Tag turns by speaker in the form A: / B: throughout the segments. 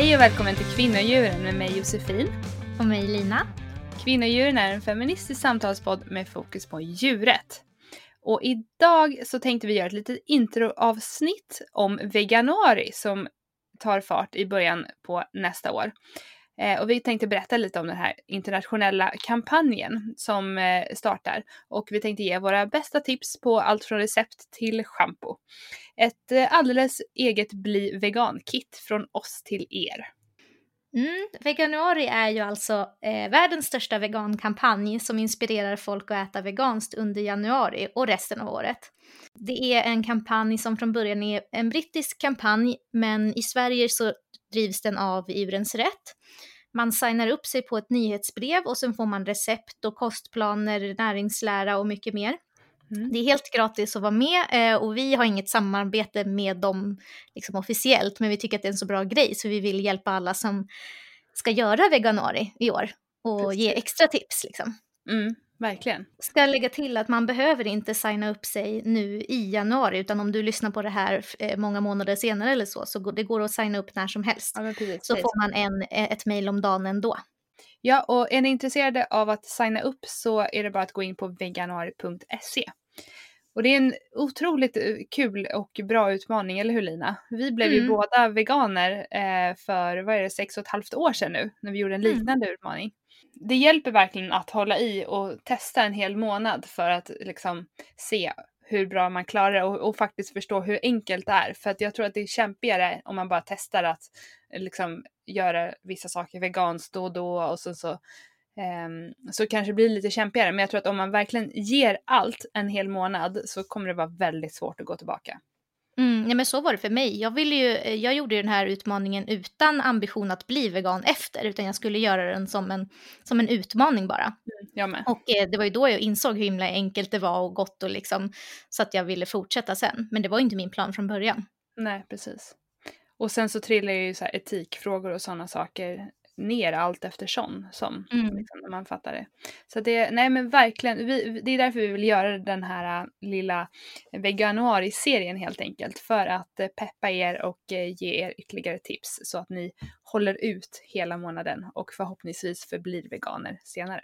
A: Hej och välkommen till Kvinnodjuren med mig Josefin.
B: Och mig Lina.
A: Kvinnodjuren är en feministisk samtalspodd med fokus på djuret. Och idag så tänkte vi göra ett litet introavsnitt om veganuari som tar fart i början på nästa år. Eh, och vi tänkte berätta lite om den här internationella kampanjen som eh, startar. Och vi tänkte ge våra bästa tips på allt från recept till schampo. Ett eh, alldeles eget Bli vegan-kit från oss till er.
B: Mm, Veganuari är ju alltså eh, världens största vegankampanj som inspirerar folk att äta veganskt under januari och resten av året. Det är en kampanj som från början är en brittisk kampanj, men i Sverige så drivs den av Djurens Rätt. Man signar upp sig på ett nyhetsbrev och sen får man recept och kostplaner, näringslära och mycket mer. Mm. Det är helt gratis att vara med eh, och vi har inget samarbete med dem liksom officiellt, men vi tycker att det är en så bra grej så vi vill hjälpa alla som ska göra veganuari i år och Precis. ge extra tips. Liksom.
A: Mm, verkligen.
B: Ska lägga till att man behöver inte signa upp sig nu i januari, utan om du lyssnar på det här eh, många månader senare eller så, så det går att signa upp när som helst. Ja, precis, så får man en, ett mejl om dagen ändå.
A: Ja, och är ni intresserade av att signa upp så är det bara att gå in på veganuari.se. Och det är en otroligt eh, kul och bra utmaning, eller hur Lina? Vi blev mm. ju båda veganer eh, för, vad är det, sex och ett halvt år sedan nu, när vi gjorde en mm. liknande mm. utmaning. Det hjälper verkligen att hålla i och testa en hel månad för att liksom se hur bra man klarar det och, och, faktiskt förstå hur enkelt det är. För att jag tror att det är kämpigare om man bara testar att liksom göra vissa saker veganskt då och då och sen så så kanske det blir lite kämpigare, men jag tror att om man verkligen ger allt en hel månad så kommer det vara väldigt svårt att gå tillbaka.
B: Mm, nej men så var det för mig. Jag, ville ju, eh, jag gjorde ju den här utmaningen utan ambition att bli vegan efter, utan jag skulle göra den som en, som en utmaning bara.
A: Mm.
B: Och eh, det var ju då jag insåg hur himla enkelt det var och gott och liksom, så att jag ville fortsätta sen. Men det var ju inte min plan från början.
A: Nej, precis. Och sen så trillar ju så etikfrågor och sådana saker ner allt eftersom som, mm. liksom, när man fattar det. Så det, nej men verkligen, vi, det är därför vi vill göra den här äh, lilla veganuari-serien helt enkelt. För att äh, peppa er och äh, ge er ytterligare tips så att ni håller ut hela månaden och förhoppningsvis förblir veganer senare.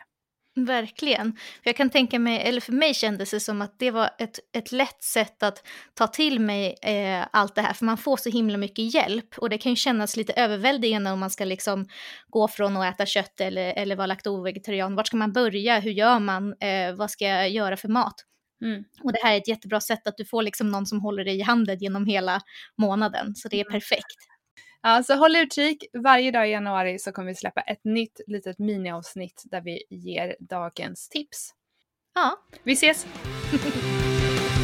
B: Verkligen. Jag kan tänka mig, eller för mig kändes det som att det var ett, ett lätt sätt att ta till mig eh, allt det här, för man får så himla mycket hjälp och det kan ju kännas lite överväldigande om man ska liksom gå från att äta kött eller, eller vara laktovegetarian. Vart ska man börja? Hur gör man? Eh, vad ska jag göra för mat? Mm. Och det här är ett jättebra sätt att du får liksom någon som håller dig i handen genom hela månaden, så det är mm. perfekt.
A: Ja, så håll utkik. Varje dag i januari så kommer vi släppa ett nytt litet miniavsnitt där vi ger dagens tips.
B: Ja.
A: Vi ses!